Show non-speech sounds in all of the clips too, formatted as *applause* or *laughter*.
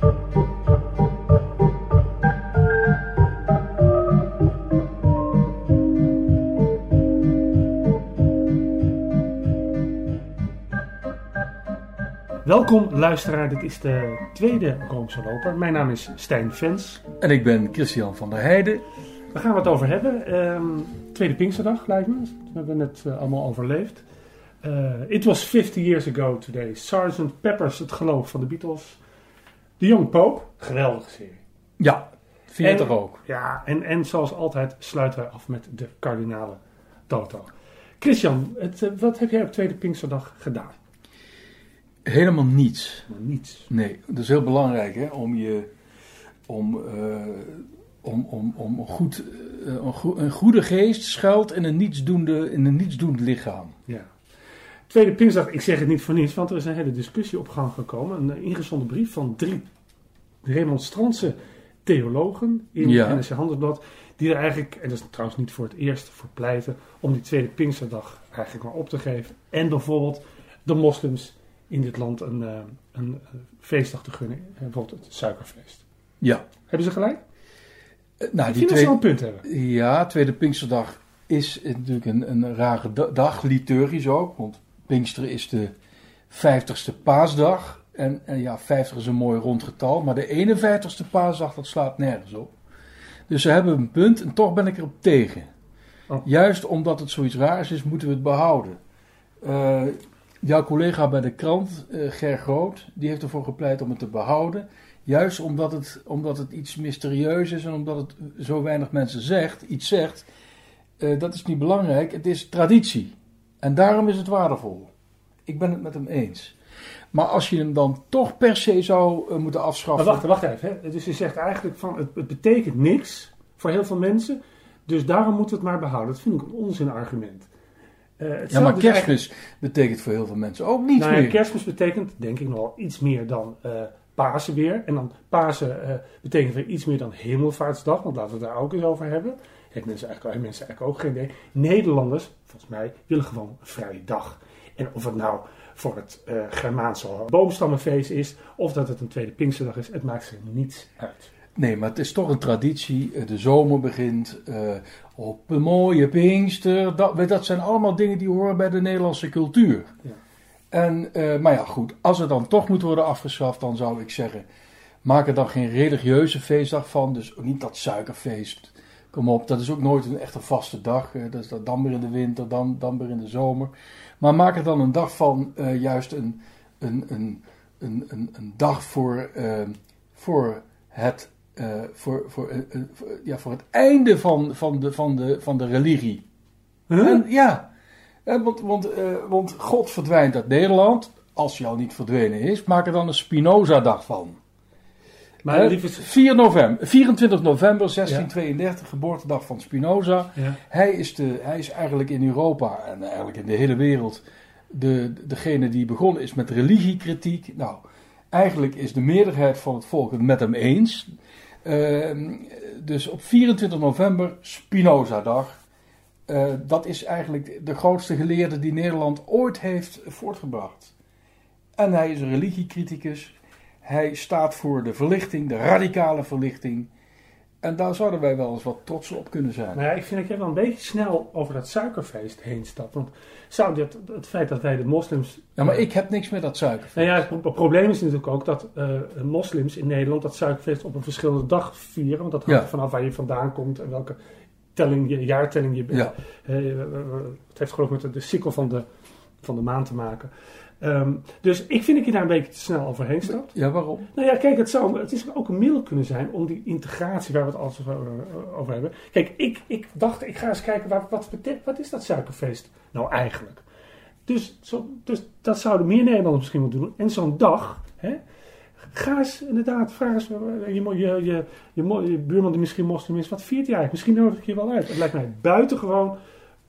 Welkom luisteraar, dit is de tweede Roomse Loper. Mijn naam is Stijn Vens. En ik ben Christian van der Heijden. We gaan het over hebben. Ehm, tweede Pinksterdag lijkt me. We hebben het uh, allemaal overleefd. Uh, it was 50 years ago today. Sergeant Pepper's Het Geloof van de Beatles. The Young Pope. Geweldige serie. Ja, vind je toch ook? Ja, en, en zoals altijd sluiten we af met de kardinale Toto. Christian, het, uh, wat heb jij op tweede Pinksterdag gedaan? Helemaal niets. Maar niets. Nee, dat is heel belangrijk hè, om je om, uh, om, om, om goed, uh, een, go een goede geest schuilt in een nietsdoende, in een nietsdoend lichaam. Ja. Tweede Pinsdag, ik zeg het niet voor niets, want er is een hele discussie op gang gekomen. Een ingezonden brief van drie remonstrantse theologen in Ja. NSC Handelsblad. Die er eigenlijk, en dat is trouwens niet voor het eerst, voor pleiten om die Tweede Pinksterdag eigenlijk maar op te geven. En bijvoorbeeld de moslims in dit land een, uh, een uh, feestdag te gunnen. Bijvoorbeeld het suikerfeest. Ja. Hebben ze gelijk? nou, ik die vind twee, een punt hebben. Ja, Tweede Pinksterdag is natuurlijk een, een rare da- dag, liturgisch ook. Want Pinksteren is de 50ste paasdag. En, en ja, 50 is een mooi rond getal. Maar de 51ste paasdag, dat slaat nergens op. Dus ze hebben een punt en toch ben ik erop tegen. Oh. Juist omdat het zoiets raars is, moeten we het behouden. Uh, jouw collega bij de krant, uh, Ger Groot, die heeft ervoor gepleit om het te behouden. Juist omdat het, omdat het iets mysterieus is en omdat het zo weinig mensen zegt, iets zegt. Uh, dat is niet belangrijk, het is traditie. En daarom is het waardevol. Ik ben het met hem eens. Maar als je hem dan toch per se zou uh, moeten afschaffen. Maar wacht, wacht even. Hè? Dus je zegt eigenlijk van het, het, betekent niks voor heel veel mensen. Dus daarom moeten we het maar behouden. Dat vind ik een onzinargument. Uh, ja, maar kerstmis eigenlijk... betekent voor heel veel mensen ook niets nou, ja, meer. Kerstmis betekent denk ik nog wel iets meer dan uh, Pasen weer. En dan Pasen betekent weer iets meer dan Hemelvaartsdag. Want laten we het daar ook eens over hebben. Heeft mensen eigenlijk, hebben mensen eigenlijk ook geen idee. Nederlanders, volgens mij, willen gewoon een vrije dag. En of het nou voor het uh, Germaanse boomstammenfeest is, of dat het een tweede Pinksterdag is, het maakt er niets uit. Nee, maar het is toch een traditie. De zomer begint uh, op een mooie Pinkster. Dat, dat, zijn allemaal dingen die horen bij de Nederlandse cultuur. Ja. En, uh, maar ja, goed. Als het dan toch moet worden afgeschaft, dan zou ik zeggen: maak er dan geen religieuze feestdag van. Dus ook niet dat suikerfeest. Kom op, dat is ook nooit een echte vaste dag. Dat is dat dan weer in de winter, dan, dan weer in de zomer. Maar maak er dan een dag van, uh, juist een, een, een, een, een, een dag voor, uh, voor het uh, voor, voor, voor, ja, voor het einde van, van, de, van, de, van de religie. Huh? En, ja, en want, want, want God verdwijnt uit Nederland. Als hij al niet verdwenen is, maak er dan een Spinoza-dag van. Maar lieve... 4 november, 24 november 1632, ja. geboortedag van Spinoza. Hij, is de, hij is eigenlijk in Europa en eigenlijk in de hele wereld de, degene die begonnen is met religiekritiek. Nou, eigenlijk is de meerderheid van het volk het met hem eens. Uh, dus op 24 november, Spinoza-dag. Uh, dat is eigenlijk de grootste geleerde die Nederland ooit heeft voortgebracht. En hij is een religiecriticus. Hij staat voor de verlichting, de radicale verlichting. En daar zouden wij wel eens wat trots op kunnen zijn. Nou ja, ik vind dat jij wel een beetje snel over dat suikerfeest heen stapt. Want zou dit, het feit dat wij de moslims... Ja, maar ik heb niks met dat suikerfeest. Nou ja, het probleem is natuurlijk ook dat uh, moslims in Nederland dat suikerfeest op een verschillende dag vieren. Want dat hangt Ja. vanaf waar je vandaan komt en welke telling je, jaartelling je bent. Ja. Uh, het heeft geloof ik met de, de cykel van de, van de maan te maken. Um, dus ik vind dat je daar een beetje te snel overheen stapt. Ja, waarom? Nou ja, kijk, het, zou, het is ook een middel kunnen zijn om die integratie waar we het altijd over, over hebben. Kijk, ik, ik dacht, ik ga eens kijken, wat, wat, wat is dat suikerfeest nou eigenlijk? Dus, zo, dus dat zouden meer Nederlanders misschien moeten doen. En zo'n dag, hè, ga eens inderdaad, vraag eens je, je, je, je, je buurman die misschien moslim is, wat viert hij eigenlijk? Misschien nodig ik je wel uit. Het lijkt mij buitengewoon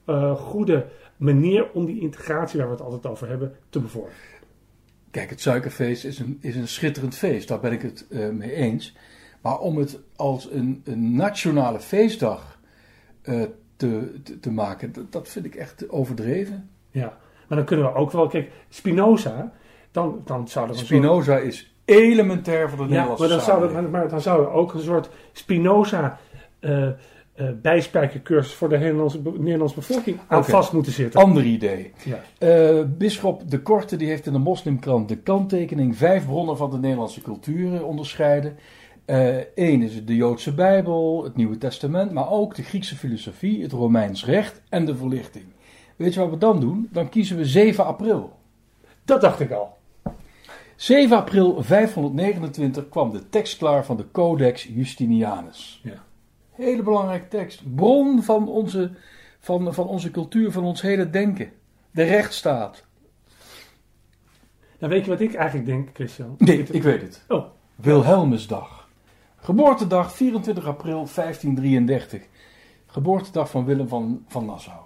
uh, goede manier om die integratie waar we het altijd over hebben te bevorderen. Kijk, het suikerfeest is een, is een schitterend feest, daar ben ik het uh, mee eens. Maar om het als een, een nationale feestdag uh, te, te, te, maken, dat, dat, vind ik echt overdreven. Ja, maar dan kunnen we ook wel, kijk, Spinoza, dan, dan zouden we Spinoza is elementair voor de Ja, Nederlandse maar dan, zou samenleving. maar, maar dan zou er ook een soort Spinoza eh eh, bijspijkercursus voor de Nederlandse, be- Nederlandse bevolking aan vast moeten zitten. Ander idee. Ja. Eh Bisschop de Korte die heeft in de moslimkrant de kanttekening vijf bronnen van de Nederlandse cultuur eh, onderscheiden. Eén is de Joodse Bijbel, het Nieuwe Testament, maar ook de Griekse filosofie, het Romeins recht en de verlichting. Weet je wat we dan doen? Dan kiezen we 7 april. Dat dacht ik al. 7 april 529 kwam de tekst klaar van de Codex Justinianus. Ja. Hele belangrijke tekst. Bron van onze, van, van onze cultuur, van ons hele denken. De rechtsstaat. Nou, weet je wat ik eigenlijk denk, Christian? Nee, ik weet het. Oh, Wilhelmusdag. Geboortedag 24 april 1533. Geboortedag van Willem van, van Nassau.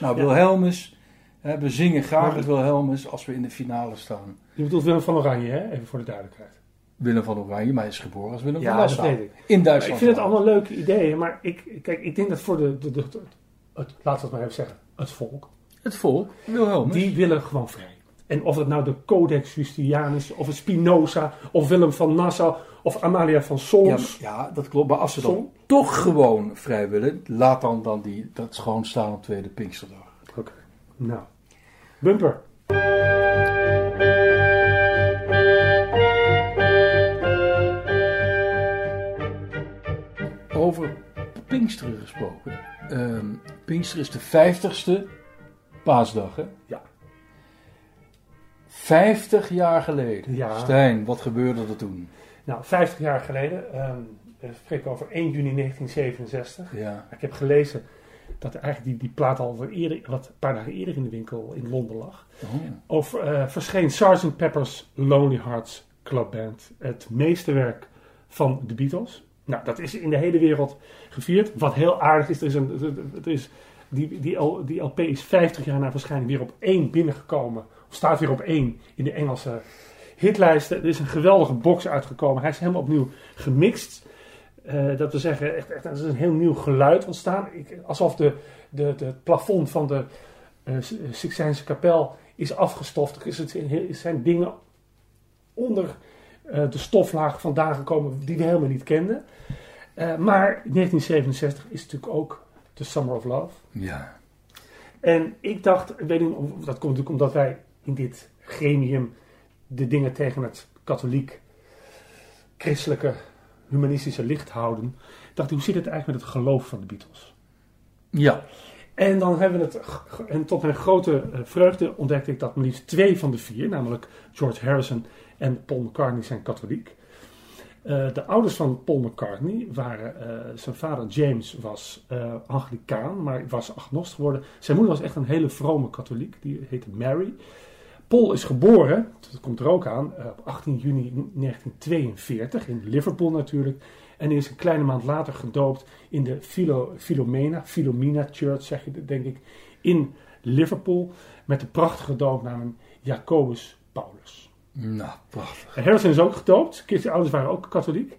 Nou, Ja. Wilhelmus. hè, we zingen graag het Wilhelmus als we in de finale staan. je bedoelt Willem van Oranje, hè? Even voor de duidelijkheid. Willem van Oranje, maar hij is geboren als Willem Ja, van dat Nassau. weet ik. In Maar Duitsland. ik vind het allemaal leuke ideeën, maar ik, kijk, ik denk dat voor de, de, de- het, laten we het maar even zeggen, het volk, Het volk, Wilhelmus. die willen gewoon vrij. En of het nou de Codex Justinianus, of het Spinoza, of Willem van Nassau, of Amalia van Ja, maar- ja, dat klopt. Maar als ze dan toch gewoon vrij willen, laat dan, dan die, dat gewoon staan op tweede Pinksterdag. Oké. Nou, bumper. Over Pinksteren gesproken. Ehm Pinkster is de vijftigste paasdag, hè? Ja. 50 jaar geleden. Ja. Stijn, wat gebeurde er toen? Nou, 50 jaar geleden, ehm we spreken over 1 juni 1967. Ja. Ik heb gelezen dat eigenlijk die, die plaat al wat, eerder, wat een paar dagen eerder in de winkel in Londen lag. Oh. Over eh, verscheen Sgt. Pepper's Lonely Hearts Club Band. Het meesterwerk van de Beatles. Nou, dat is in de hele wereld gevierd. Wat heel aardig is, er is een, er is, die, die, die LP is 50 jaar na verschijning weer op één binnengekomen. Of staat weer op één in de Engelse hitlijsten. Er is een geweldige box uitgekomen. Hij is helemaal opnieuw gemixt. Eh, dat we zeggen, echt, echt, er is een heel nieuw geluid ontstaan. Ik, alsof de, de, de, het plafond van de Sixtijnse kapel is afgestoft. Er zijn dingen onder de stoflaag vandaan gekomen die we helemaal niet kenden. Eh, maar 1967 is natuurlijk ook The Summer of Love. Ja. En ik dacht, weet niet, of- dat komt natuurlijk omdat wij in dit gremium de dingen tegen het katholiek, christelijke, humanistische licht houden. Ik dacht, hoe zit het eigenlijk met het geloof van de Beatles? Ja. En dan hebben we het, en tot mijn grote eh, vreugde ontdekte ik dat maar liefst twee van de vier, namelijk George Harrison en Paul McCartney, zijn katholiek. Eh, de ouders van Paul McCartney waren, eh, zijn vader James was eh Anglicaan, maar was agnost geworden. Zijn moeder was echt een hele vrome katholiek, die heette Mary. Paul is geboren, dat komt er ook aan, op 18 juni 1942 in Liverpool natuurlijk. En is een kleine maand later gedoopt in de Philo, Philomena, Philomena Church, zeg je denk ik, in Liverpool. Met de prachtige doopnaam Jacobus Paulus. Nou, prachtig. En Harrison is ook gedoopt. Zijn ouders waren ook katholiek.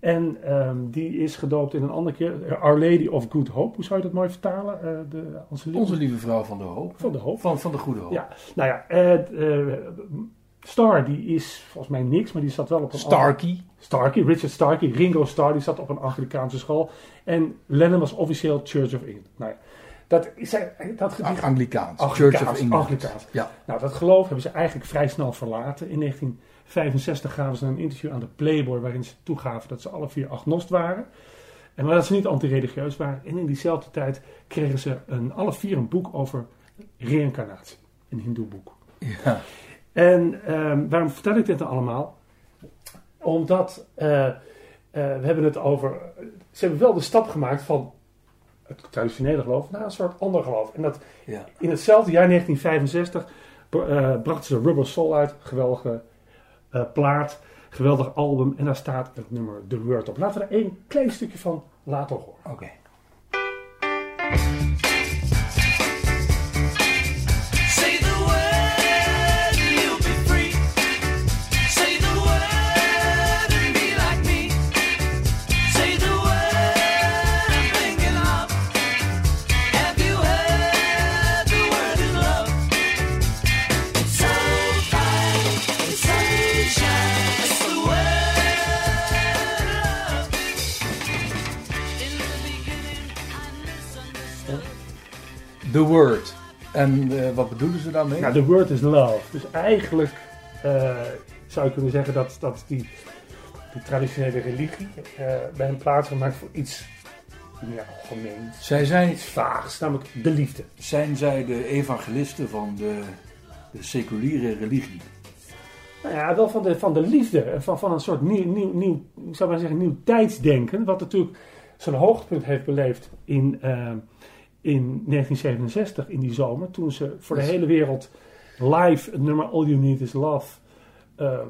En ehm, die is gedoopt in een andere keer. eh, Our Lady of Good Hope. Hoe zou je dat mooi vertalen? Eh, de, onze, Onze lieve vrouw van de hoop. van de hoop. Van, van de goede hoop. Ja, nou ja. eh, Star, die is volgens mij niks, maar die zat wel op een Starkey. Starkey, Richard Starkey, Ringo Starr, die zat op een Anglikaanse school. En Lennon was officieel Church of England. Nou ja, dat is dat Anglikaans. Anglikaans, Church of England. Anglikaans. Ja. Nou, dat geloof hebben ze eigenlijk vrij snel verlaten. In 1965 gaven ze een interview aan de Playboy waarin ze toegaven dat ze alle vier agnost waren. En maar dat ze niet anti-religieus waren. En in diezelfde tijd kregen ze een, alle vier een boek over reïncarnatie. Een hindoe boek. Ja. En ehm, waarom vertel ik dit dan allemaal? Omdat eh, eh, we hebben het over. Ze hebben wel de stap gemaakt van het traditionele geloof naar een soort ander geloof. En dat ja. in hetzelfde jaar 1965 br- eh, brachten ze Rubber Soul uit. Geweldige eh, plaat, geweldig album. En daar staat het nummer The Word op. Laten we er één klein stukje van laten horen. Oké. The Word. En eh, wat bedoelen ze daarmee? Nou, the word is love. Dus eigenlijk eh, zou je kunnen zeggen dat, dat die, die traditionele religie eh, bij hem plaats gemaakt voor iets ja, algemeens, Zij zijn, iets vaags, namelijk de liefde. zijn zij de evangelisten van de, de seculiere religie? Nou ja, wel van de, van de liefde. en Van, van een soort nieuw, nieuw, nieuw, ik zou maar zeggen, nieuw tijdsdenken. Wat natuurlijk zijn hoogtepunt heeft beleefd in, in 1967, in die zomer. Toen ze voor de hele wereld live het nummer All You Need Is Love eh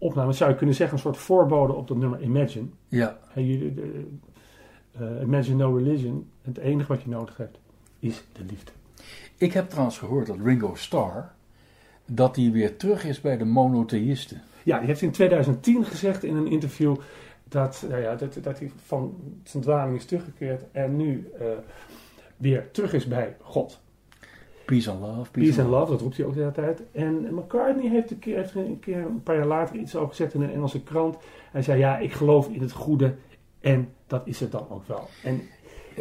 opnamen. Zou je kunnen zeggen, een soort voorbode op dat nummer Imagine. Ja. Hè, jullie, de- eh, Imagine No Religion. Het enige wat je nodig hebt, is de liefde. Ik heb trouwens gehoord dat Ringo Starr, dat hij weer terug is bij de monotheïsten. Ja, die heeft in 2010 gezegd in een interview dat, nou ja, dat, dat hij van zijn dwaling is teruggekeerd en nu eh, weer terug is bij God. Peace and love. Peace and love, dat roept hij ook de hele tijd. En McCartney heeft een keer, heeft er een, keer een paar jaar later iets over gezet in een Engelse krant. Hij zei, ja, ik geloof in het goede en dat is het dan ook wel. En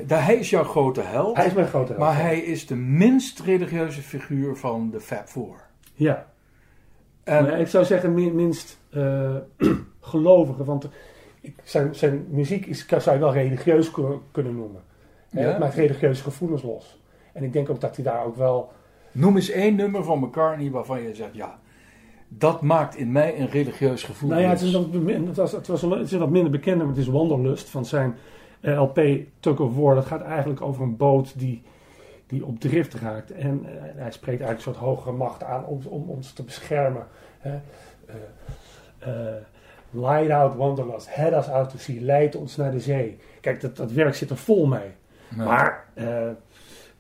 Daar, hij is jouw grote held, hij is mijn grote held. maar hij is de minst religieuze figuur van de Fab Four. Ja, En, maar ik zou zeggen min- minst eh, *clears throat* gelovige, want ik, zijn, zijn muziek is, zou je wel religieus kun- kunnen noemen. Hè, Ja. Het maakt religieuze gevoelens los. En ik denk ook dat hij daar ook wel... Noem eens één nummer van McCartney waarvan je zegt, ja, dat maakt in mij een religieus gevoel. Nou ja, het is, wat, het, was, het, was een, het is wat minder bekend, maar het is Wanderlust van zijn eh, LP Tug of War. Dat gaat eigenlijk over een boot die, die op drift raakt. En eh, hij spreekt eigenlijk een soort hogere macht aan om, om ons te beschermen. Hè. Eh, Light out Wanderlust, head us out to sea, leid ons naar de zee. Kijk, dat, dat werk zit er vol mee. Maar, eh, eh,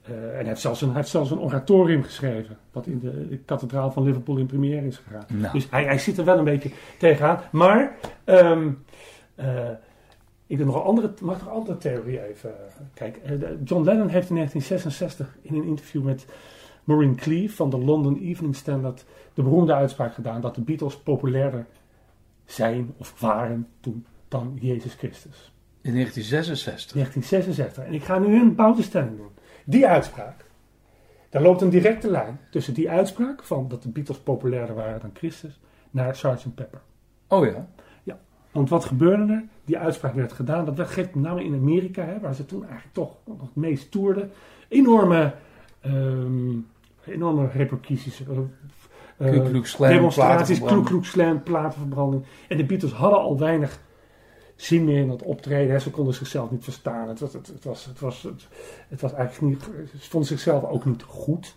en hij heeft, zelfs een, hij heeft zelfs een oratorium geschreven, wat in de, de kathedraal van Liverpool in première is gegaan. nou, Dus hij, hij zit er wel een beetje tegenaan. Maar ehm, eh, ik heb nog een andere, mag nog een andere theorie even kijken. De- John Lennon heeft in 1966 in een interview met Maureen Cleave van de London Evening Standard de beroemde uitspraak gedaan dat de Beatles populairder zijn of waren toen dan Jezus Christus. In 1966. 1966. En ik ga nu een bouwtestelling doen. Die uitspraak. Daar loopt een directe lijn tussen die uitspraak van dat de Beatles populairder waren dan Christus naar Sgt. Pepper. Oh ja, Want wat gebeurde er? Die uitspraak werd gedaan. Dat werd met name in Amerika, hè, waar ze toen eigenlijk toch nog het meest toerden. Enorme, ehm, enorme repercussies. eh, eh, demonstraties. Klux Klan, platenverbranding. En de Beatles hadden al weinig zin meer in dat optreden. Hè. Ze konden zichzelf niet verstaan. Het was, het, het was, het was, het, het was eigenlijk niet, ze vonden zichzelf ook niet goed.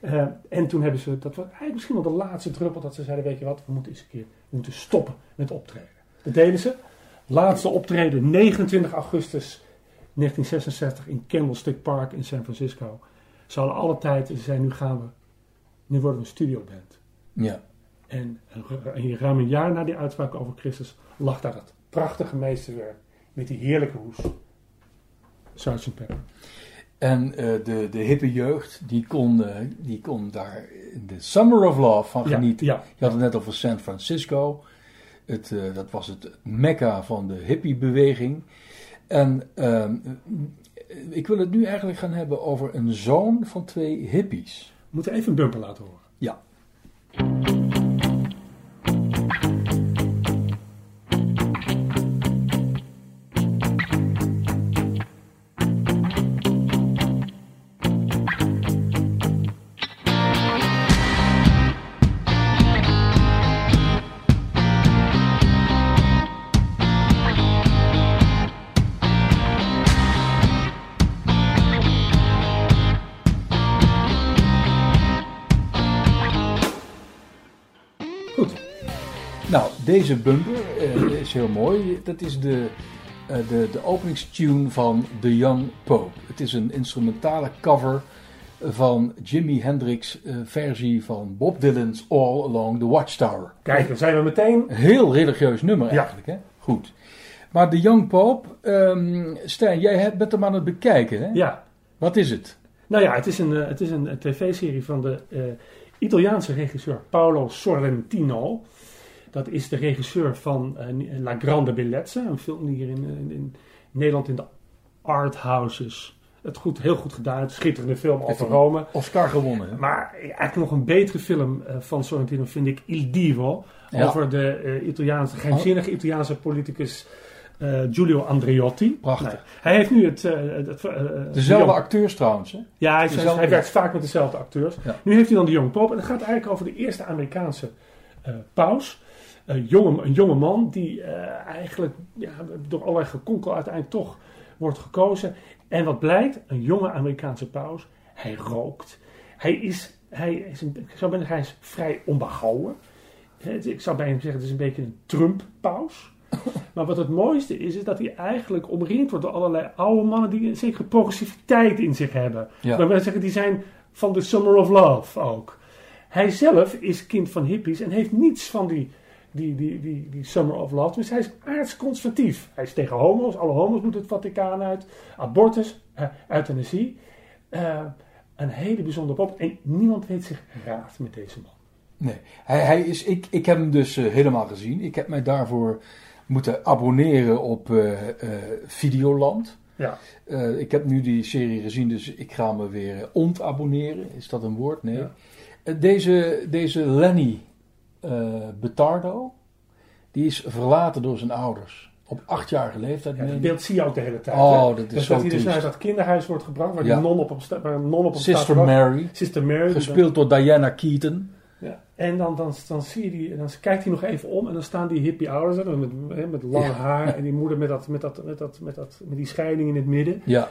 Eh, en toen hebben ze, dat was eigenlijk misschien wel de laatste druppel, dat ze zeiden, weet je wat, we moeten eens een keer we moeten stoppen met optreden. Dat deden ze. Laatste optreden 29 augustus 1966 in Candlestick Park in San Francisco. Ze hadden alle tijd en ze zeiden, nu gaan we, nu worden we een studioband. ja. En een- ruim een jaar na die uitspraak over Christus lag daar dat prachtige meesterwerk met die heerlijke hoes. Sgt. Pepper. En eh, de, de hippe jeugd, die kon, eh, die kon daar in de Summer of Love van genieten. ja. Je had het net over San Francisco. Het, eh, dat was het mekka van de hippiebeweging. En ehm, eh, ik wil het nu eigenlijk gaan hebben over een zoon van twee hippies. We moeten even een bumper laten horen. Ja. Deze bumper eh, is heel mooi. Dat is de, eh, de, de openingstune van The Young Pope. Het is een instrumentale cover van Jimi Hendrix' eh, versie van Bob Dylan's All Along the Watchtower. Kijk, dan zijn we meteen. Een heel religieus nummer Ja. eigenlijk, hè? Goed. Maar The Young Pope, ehm Stijn, jij bent hem aan het bekijken, hè? Ja. Wat is het? Nou ja, het is een, het is een, tv-serie van de Italiaanse regisseur Paolo Sorrentino. Dat is de regisseur van eh, La Grande Bellezza, een film die hier in, in, in Nederland in de arthouses het goed, heel goed gedaan. Schitterende film over Rome. Oscar gewonnen. hè? Maar eigenlijk nog een betere film eh, van Sorrentino vind ik Il Divo. Ja. Over de eh, Italiaanse, geheimzinnige Italiaanse politicus eh, Giulio Andreotti. Prachtig. Nou, hij heeft nu het... eh, eh, Dezelfde Young- acteurs trouwens. Hè? Ja, hij, dezelfde- hij werkt vaak met dezelfde acteurs. Ja. Nu heeft hij dan de Young Pope. En het gaat eigenlijk over de eerste Amerikaanse eh, paus. Een jonge, een jonge man die eh, eigenlijk ja, door allerlei gekonkel uiteindelijk toch wordt gekozen. En wat blijkt, een jonge Amerikaanse paus. Hij rookt. Hij is, hij is, een, ik zou bijna hij is vrij onbehouden. Ik zou bijna zeggen, het is een beetje een Trump-paus. *laughs* Maar wat het mooiste is, is dat hij eigenlijk omringd wordt door allerlei oude mannen die een zekere progressiviteit in zich hebben. Ja. Maar wij zeggen, die zijn van de Summer of Love ook. Hij zelf is kind van hippies en heeft niets van die, die, die, die, die Summer of Love. Dus hij is aardsconservatief. Hij is tegen homo's. Alle homo's moeten het Vaticaan uit. Abortus, eh, euthanasie. Eh, een hele bijzondere pop. En niemand weet zich raad met deze man. Nee, hij, hij is, ik, ik heb hem dus eh, helemaal gezien. Ik heb mij daarvoor moeten abonneren op Videoland. Ja. Ik heb nu die serie gezien, dus ik ga me weer ontabonneren. Is dat een woord? Nee. Ja. Deze, deze Lenny eh Betardo, die is verlaten door zijn ouders. Op achtjarige leeftijd. Ja, dat beeld zie je ook de hele tijd. Oh, hè? dat is dus zo dat hij dus naar dat kinderhuis wordt gebracht, waar, Ja. die non op, hem sta- waar een non op hem staat Sister. Mary, Sister Mary. gespeeld door Diana Keaton. Ja. En dan, dan, dan zie je die, dan kijkt hij nog even om en dan staan die hippie ouders er met, hè, met lang Ja. haar *laughs* en die moeder met, dat, met, dat, met, dat, met, dat, met die scheiding in het midden. Ja,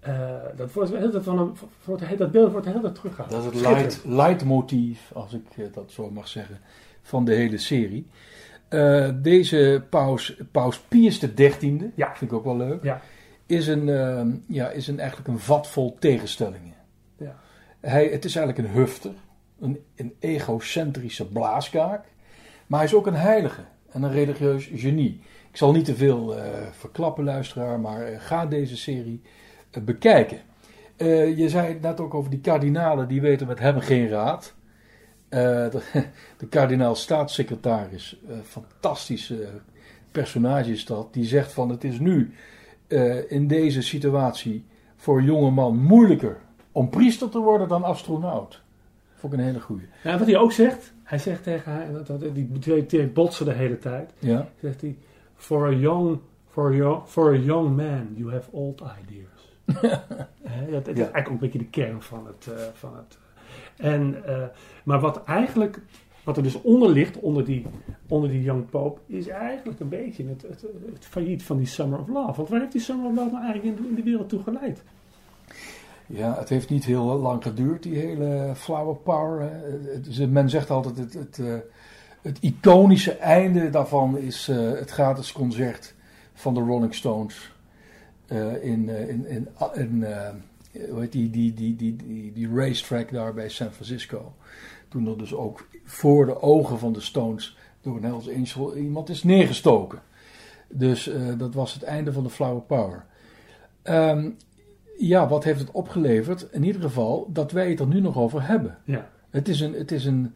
Eh, dat, wordt, dat, van een, dat beeld wordt heel erg teruggehaald. dat is het leidmotief, als ik eh, dat zo mag zeggen, van de hele serie. Eh, deze paus, paus Pius XIII, Ja. vind ik ook wel leuk, Ja. is, een, eh, ja, is een, eigenlijk een vat vol tegenstellingen. Ja. Hij, het is eigenlijk een hufter, een, een egocentrische blaaskaak, maar hij is ook een heilige en een religieus genie. Ik zal niet te veel eh, verklappen, luisteraar, maar eh, ga deze serie bekijken. Je zei het net ook over die kardinalen, die weten met hem geen raad. Eh, de, *laughs* de kardinaal staatssecretaris, eh, fantastische personage is dat, die zegt van het is nu eh, in deze situatie voor een jonge man moeilijker om priester te worden dan astronaut. Vond ik een hele goeie. Ja, wat hij ook zegt, hij zegt tegen haar, die twee, twee botsen de hele tijd, Ja, zegt hij, for a young, for a young, for a young man, you have old ideas. *laughs* Hè, dat, dat is Ja. eigenlijk ook een beetje de kern van het. van het en, eh, maar wat eigenlijk, wat er dus onder ligt, onder die, onder die Young Pope, is eigenlijk een beetje het, het, failliet van die Summer of Love. Want waar heeft die Summer of Love nou eigenlijk in, de- in wereld toe geleid? ja, het heeft niet heel lang geduurd, die hele flower power. Men zegt altijd het, het, eh, het iconische einde daarvan is eh, het gratis concert van de Rolling Stones. in, in, in, in eh, hoe heet die, die, die, die, die, die racetrack daar bij San Francisco. Toen er dus ook voor de ogen van de Stones door een Hells Angel iemand is neergestoken. Dus eh, dat was het einde van de Flower Power. Ehm, ja, wat heeft het opgeleverd? In ieder geval dat wij het er nu nog over hebben. Ja. Het is een, het is een,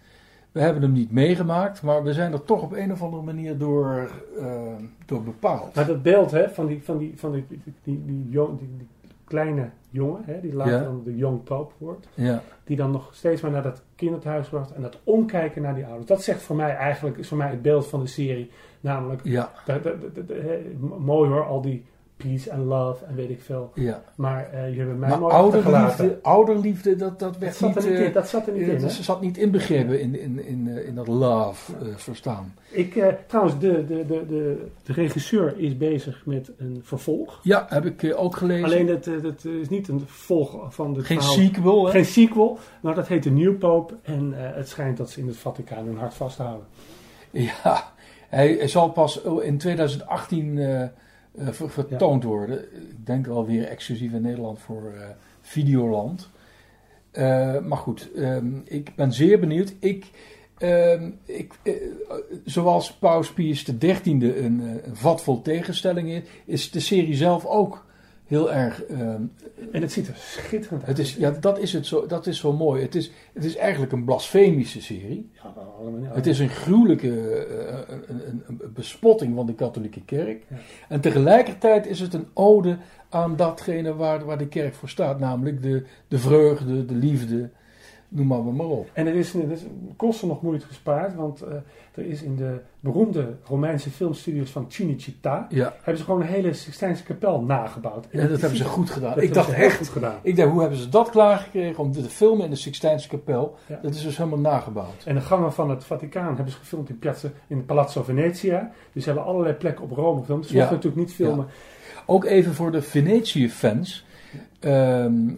we hebben hem niet meegemaakt, maar we zijn er toch op een of andere manier door, eh, door bepaald. Maar dat beeld hè, van, die, van, die, van die, die, die, die- die kleine jongen, hè, die later Ja. dan de Young Pope wordt, Ja, die dan nog steeds maar naar dat kinderthuis wordt en dat omkijken naar die ouders. Dat zegt voor mij eigenlijk, is voor mij het beeld van de serie. Namelijk, ja, de, de, de- mooi hoor, al die peace en love en weet ik veel. ja. Maar eh je hebt mij Maar ouderliefde, ouderliefde, dat, dat Dat werd zat niet... er niet eh, in. Dat zat er niet in. eh, hè? Ze zat niet inbegrepen in, in, in, eh, in dat love eh, verstaan. Ik, eh, trouwens, de, de, de, de, de regisseur is bezig met een vervolg. Ja, heb ik eh, ook gelezen. Alleen dat, eh, dat is niet een vervolg van de Geen sequel, hè? Geen sequel, maar dat heet de New Pope. En eh, het schijnt dat ze in het Vaticaan hun hart vasthouden. Ja, hij, hij zal pas in 2018 eh, ver- vertoond worden. Ik denk alweer exclusief in Nederland voor eh, Videoland. Eh, maar goed, ehm, ik ben zeer benieuwd. Ik, ehm, ik, zoals Paus Pius XIII een, een vat vol tegenstellingen is, is de serie zelf ook heel erg. ehm, En het ziet er schitterend uit. het is, ja, dat is, het zo, dat is zo mooi. Het is, het is eigenlijk een blasfemische serie. Ja, allemaal, ja. Het is een gruwelijke eh, een, een, een bespotting van de katholieke kerk. Ja. En tegelijkertijd is het een ode aan datgene waar, waar de kerk voor staat. Namelijk de, de vreugde, de liefde, noem maar, maar op. En er is, er is kosten nog moeite gespaard, want eh, er is in de beroemde Romeinse filmstudios van Cinecittà, Ja, hebben ze gewoon een hele Sixtijnse kapel nagebouwd. en dat hebben ze goed gedaan. Dat ik dacht echt, goed gedaan. ik dacht, hoe hebben ze dat klaargekregen om te filmen in de Sixtijnse kapel? Ja. Dat is dus helemaal nagebouwd. En de gangen van het Vaticaan hebben ze gefilmd in, Piazza, in Palazzo Venezia. Dus ze hebben allerlei plekken op Rome gefilmd. Dus ze Ja. mochten natuurlijk niet filmen. Ook even voor de Venetië-fans. Ehm,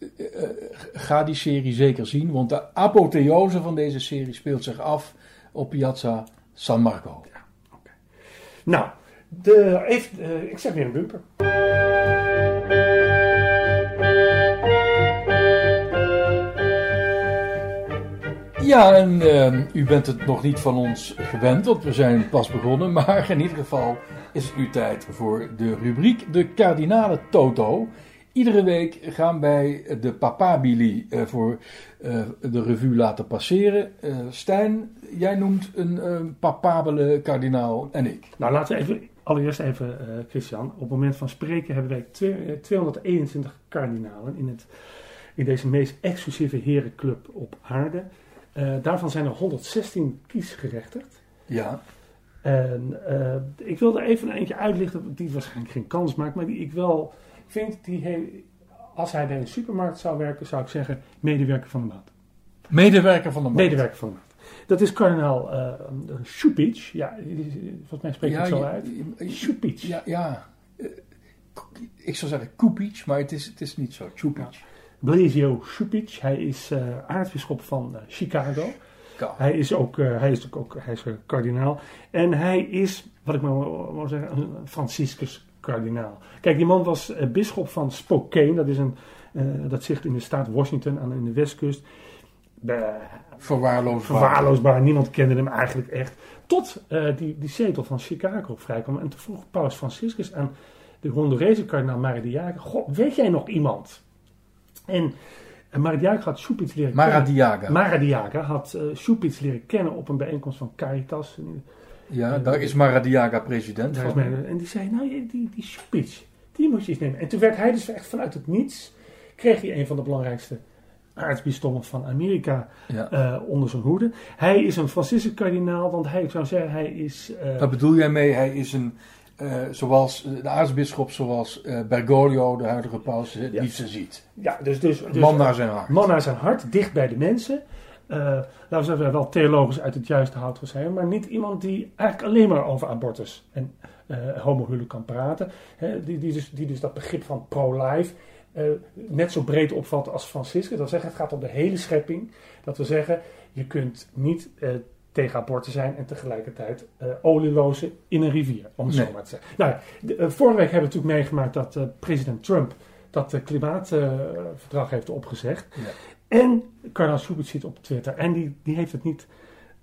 eh, eh, ga die serie zeker zien, want de apotheose van deze serie speelt zich af op Piazza San Marco. Nou, de, even, eh, ik zeg weer een bumper. Ja, en u bent het nog niet van ons gewend, want we zijn pas begonnen. *laughs* Maar in ieder geval is het nu tijd voor de rubriek De Kardinale Toto. Iedere week gaan wij de papabili eh, voor eh, de revue laten passeren. Eh, Stijn, jij noemt een papabele kardinaal en ik. Nou, laten we even, allereerst even, Christian. Op het moment van spreken hebben wij twee- eh, 221 kardinalen in, het, in deze meest exclusieve herenclub op aarde. Daarvan zijn er 116 kiesgerechtigd. Ja, En eh, ik wil er even een eentje uitlichten die waarschijnlijk geen kans maakt, maar die ik wel vind, die he- als hij bij een supermarkt zou werken, zou ik zeggen medewerker van de maand. medewerker van de maand. Medewerker van de maand. Dat is kardinaal eh Šupić. Ja, volgens mij spreekt Ja, het zo uit. Šupić. Ja, ja. Eh, ik zou zeggen Kupic, maar het is, het is niet zo. Čupic. Blasio Šupić. Hij is eh aartsbisschop van Chicago. Ja. Hij is ook, hij is ook hij is, kardinaal. En hij is, wat ik maar wil zeggen, een Franciscus kardinaal. Kijk, die man was eh, bisschop van Spokane. Dat, is een, eh, dat zit in de staat Washington aan in de westkust. Verwaarloosbaar. verwaarloosbaar, niemand kende hem eigenlijk echt. Tot eh, die, die zetel van Chicago vrijkwam. En toen vroeg Paus Franciscus aan de Hondurese kardinaal Maradiaga... Goh, weet jij nog iemand? En uh, Maradiaga had Šupić leren kennen. Maradiaga. Had uh, leren kennen op een bijeenkomst van Caritas. Ja, daar is Maradiaga president Daar is van. en die zei, nou die, die, die Šupić, die moet je eens nemen. En toen werd hij dus echt vanuit het niets... kreeg hij een van de belangrijkste aartsbistommen van Amerika Ja. eh, onder zijn hoede. Hij is een Franciscus kardinaal, want hij, zou zeggen, hij is... eh, Daar bedoel jij mee, hij is een, eh, zoals de aartsbisschop zoals Bergoglio, de huidige paus, het Ja. liefste ziet. ja, dus, dus, dus Man naar zijn hart. man naar zijn hart, dicht bij de mensen. Eh, laten we zeggen, wel theologisch uit het juiste hout zijn, maar niet iemand die eigenlijk alleen maar over abortus en eh homohuwelijk kan praten. Hè, die, die, dus, die dus dat begrip van pro-life eh, net zo breed opvat als Franciscus. Dat wil zeggen, het gaat om de hele schepping. Dat wil zeggen, je kunt niet tegen abortus zijn en tegelijkertijd olielozen in een rivier, om het Nee. zo maar te zeggen. Nou, de- vorige week hebben we natuurlijk meegemaakt dat president Trump dat klimaatverdrag heeft opgezegd. Ja. En Kardinaal Schubert zit op Twitter. En die, die heeft het niet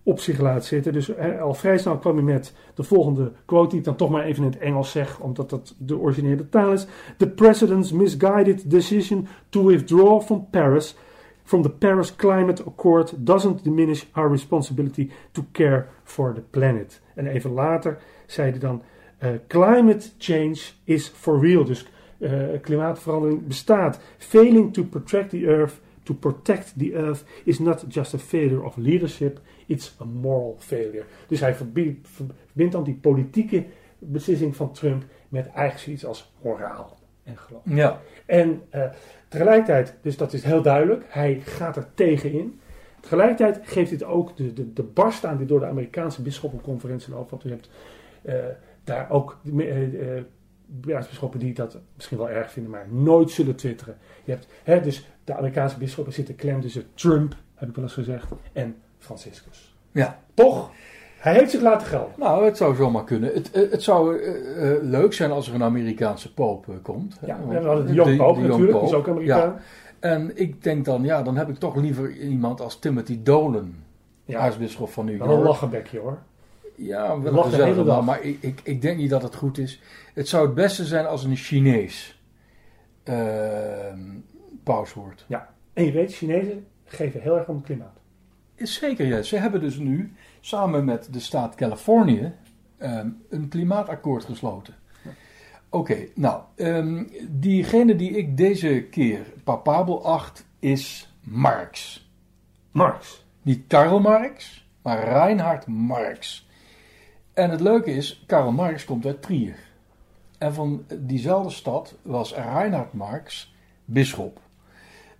op zich laten zitten. Dus eh, al vrij snel kwam hij met de volgende quote, die ik dan toch maar even in het Engels zeg, omdat dat de originele taal is. The president's misguided decision to withdraw from Paris, from the Paris Climate Accord, doesn't diminish our responsibility to care for the planet. En even later zei hij dan, eh, climate change is for real. Dus eh, klimaatverandering bestaat. Failing to protect the earth, to protect the earth is not just a failure of leadership, it's a moral failure. Dus hij verbindt dan die politieke beslissing van Trump met eigenlijk zoiets als moraal en geloof. Ja, En eh, tegelijkertijd, dus dat is heel duidelijk, hij gaat er tegenin. Tegelijkertijd geeft dit ook de, de, de barst aan die door de Amerikaanse bisschoppenconferentie loopt. Want u hebt eh, daar ook uh, aartsbisschoppen die dat misschien wel erg vinden, maar nooit zullen twitteren. Je hebt hè, dus de Amerikaanse bisschoppen zitten klem tussen Trump, heb ik wel eens gezegd, en Franciscus. ja. Toch? Hij heeft zich laten gelden. Nou, het zou zomaar kunnen. Het, eh, het zou eh, eh, leuk zijn als er een Amerikaanse poop komt. Ja, hè, we want hadden de de Pope natuurlijk, die is ook Amerikaan. Ja. En ik denk dan, ja, dan heb ik toch liever iemand als Timothy Dolan, Ja, aartsbisschop van New wel een York. lachenbekje hoor. Ja, wel een gezellige maar ik, ik, ik denk niet dat het goed is. Het zou het beste zijn als een Chinees ehm, paus wordt. Ja. En je weet, Chinezen geven heel erg om het klimaat. Is zeker, ja. Ze hebben dus nu samen met de staat Californië ehm, een klimaatakkoord gesloten. Oké, nou, ehm, diegene die ik deze keer papabel acht is Marx. Marx. Niet Karl Marx, maar Reinhard Marx. En het leuke is, Karl Marx komt uit Trier. En van diezelfde stad was Reinhard Marx bisschop.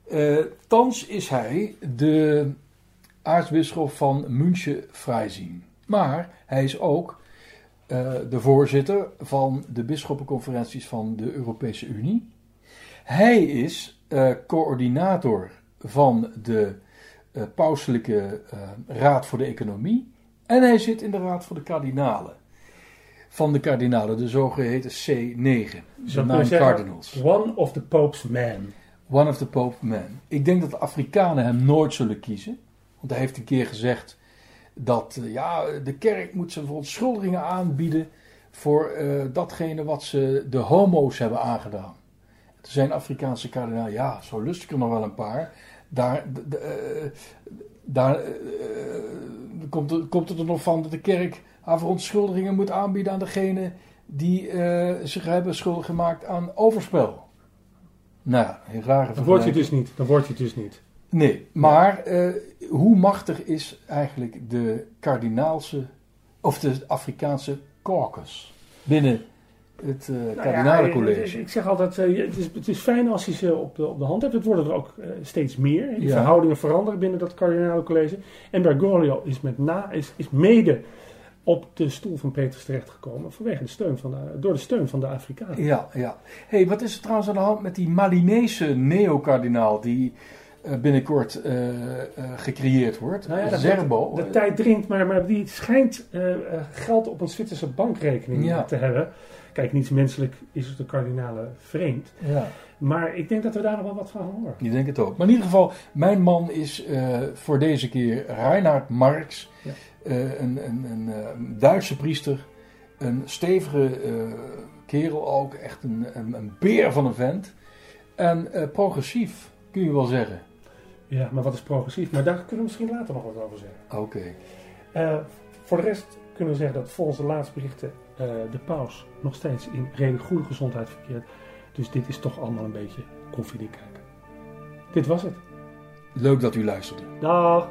Eh, thans is hij de aartsbisschop van München-Freising. Maar hij is ook eh, de voorzitter van de bisschoppenconferenties van de Europese Unie. Hij is eh, coördinator van de pauselijke Raad voor de Economie. En hij zit in de Raad voor de Kardinalen. Van de kardinalen, de zogeheten C9. De Nine Cardinals. One of the Pope's men. One of the Pope Men. Ik denk dat de Afrikanen hem nooit zullen kiezen. Want hij heeft een keer gezegd dat eh, ja, de kerk moet zijn verontschuldigingen aanbieden voor eh, datgene wat ze de homo's hebben aangedaan. Er zijn Afrikaanse kardinalen, ja, zo lust ik er nog wel een paar. Daar, eh, daar eh, eh, komt, het, komt het er nog van dat de kerk haar verontschuldigingen moet aanbieden aan degene die zich hebben schuldig gemaakt aan overspel. Nou, ja, een rare Dan word je dus niet. Dan word je dus niet. Nee, maar hoe machtig is eigenlijk de kardinaalse of de Afrikaanse caucus binnen het eh Nou ja, kardinalencollege? ik, zeg altijd, eh, het, is, het is fijn als je ze op de, op de hand hebt. Het worden er ook eh, steeds meer. Die Ja. verhoudingen veranderen binnen dat kardinalencollege. En Bergoglio is, met na, is, is mede op de stoel van Petrus terechtgekomen vanwege de steun van de, door de steun van de Afrikanen. Ja, ja. hey, wat is er trouwens aan de hand met die Malinese neokardinaal die binnenkort eh, eh, gecreëerd wordt? Nou ja, dat Zerbo. De tijd dringt, maar, maar die schijnt eh, eh, geld op een Zwitserse bankrekening Ja. te hebben. Kijk, niets menselijk is de kardinalen vreemd. Ja. Maar ik denk dat we daar nog wel wat van horen. Ik denk het ook. Maar in ieder geval, mijn man is eh, voor deze keer Reinhard Marx. Ja. Eh, een, een, een eh, Duitse priester. Een stevige eh, kerel ook. Echt een, een, een beer van een vent. En eh, progressief, kun je wel zeggen. Ja, maar wat is progressief? Maar daar kunnen we misschien later nog wat over zeggen. Oké. Eh, voor de rest kunnen we zeggen dat volgens de laatste berichten eh, de paus nog steeds in redelijk goede gezondheid verkeert. Dus dit is toch allemaal een beetje koffiedik kijken. Dit was het. Leuk dat u luisterde. Dag!